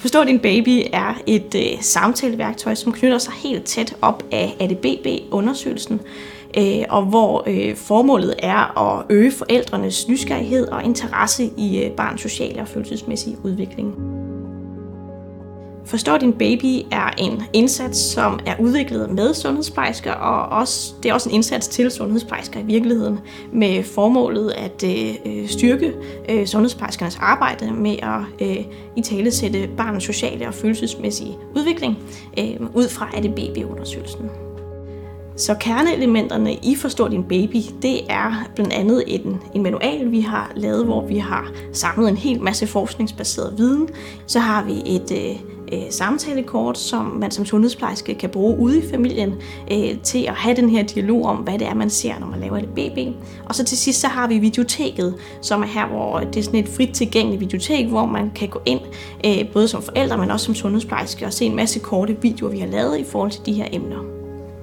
Forstå din baby er et øh, samtaleværktøj, som knytter sig helt tæt op af ADBB-undersøgelsen, øh, og hvor øh, formålet er at øge forældrenes nysgerrighed og interesse i øh, barns sociale og følelsesmæssige udvikling. Forstå din baby er en indsats, som er udviklet med sundhedsplejersker, og også, det er også en indsats til sundhedsplejersker i virkeligheden, med formålet at øh, øh styrke øh, sundhedsplejerskernes arbejde med at øh, i tale sætte barnets sociale og følelsesmæssige udvikling øh, ud fra ADBB-undersøgelsen. Så kerneelementerne i Forstå din baby, det er blandt andet en, en manual, vi har lavet, hvor vi har samlet en hel masse forskningsbaseret viden. Så har vi et øh, øh, samtalekort, som man som sundhedsplejerske kan bruge ude i familien øh, til at have den her dialog om, hvad det er, man ser, når man laver et BB. Og så til sidst, så har vi videoteket, som er her, hvor det er sådan et frit tilgængeligt videotek, hvor man kan gå ind, øh, både som forældre, men også som sundhedsplejerske, og se en masse korte videoer, vi har lavet i forhold til de her emner.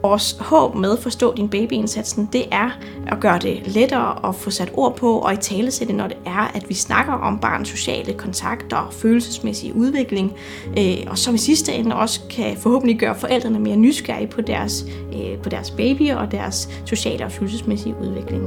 Vores håb med at forstå din babyindsatsen, det er at gøre det lettere at få sat ord på og i tale sætte, når det er, at vi snakker om barns sociale kontakter og følelsesmæssige udvikling, øh, og som i sidste ende også kan forhåbentlig gøre forældrene mere nysgerrige på deres, øh, på deres baby og deres sociale og følelsesmæssige udvikling.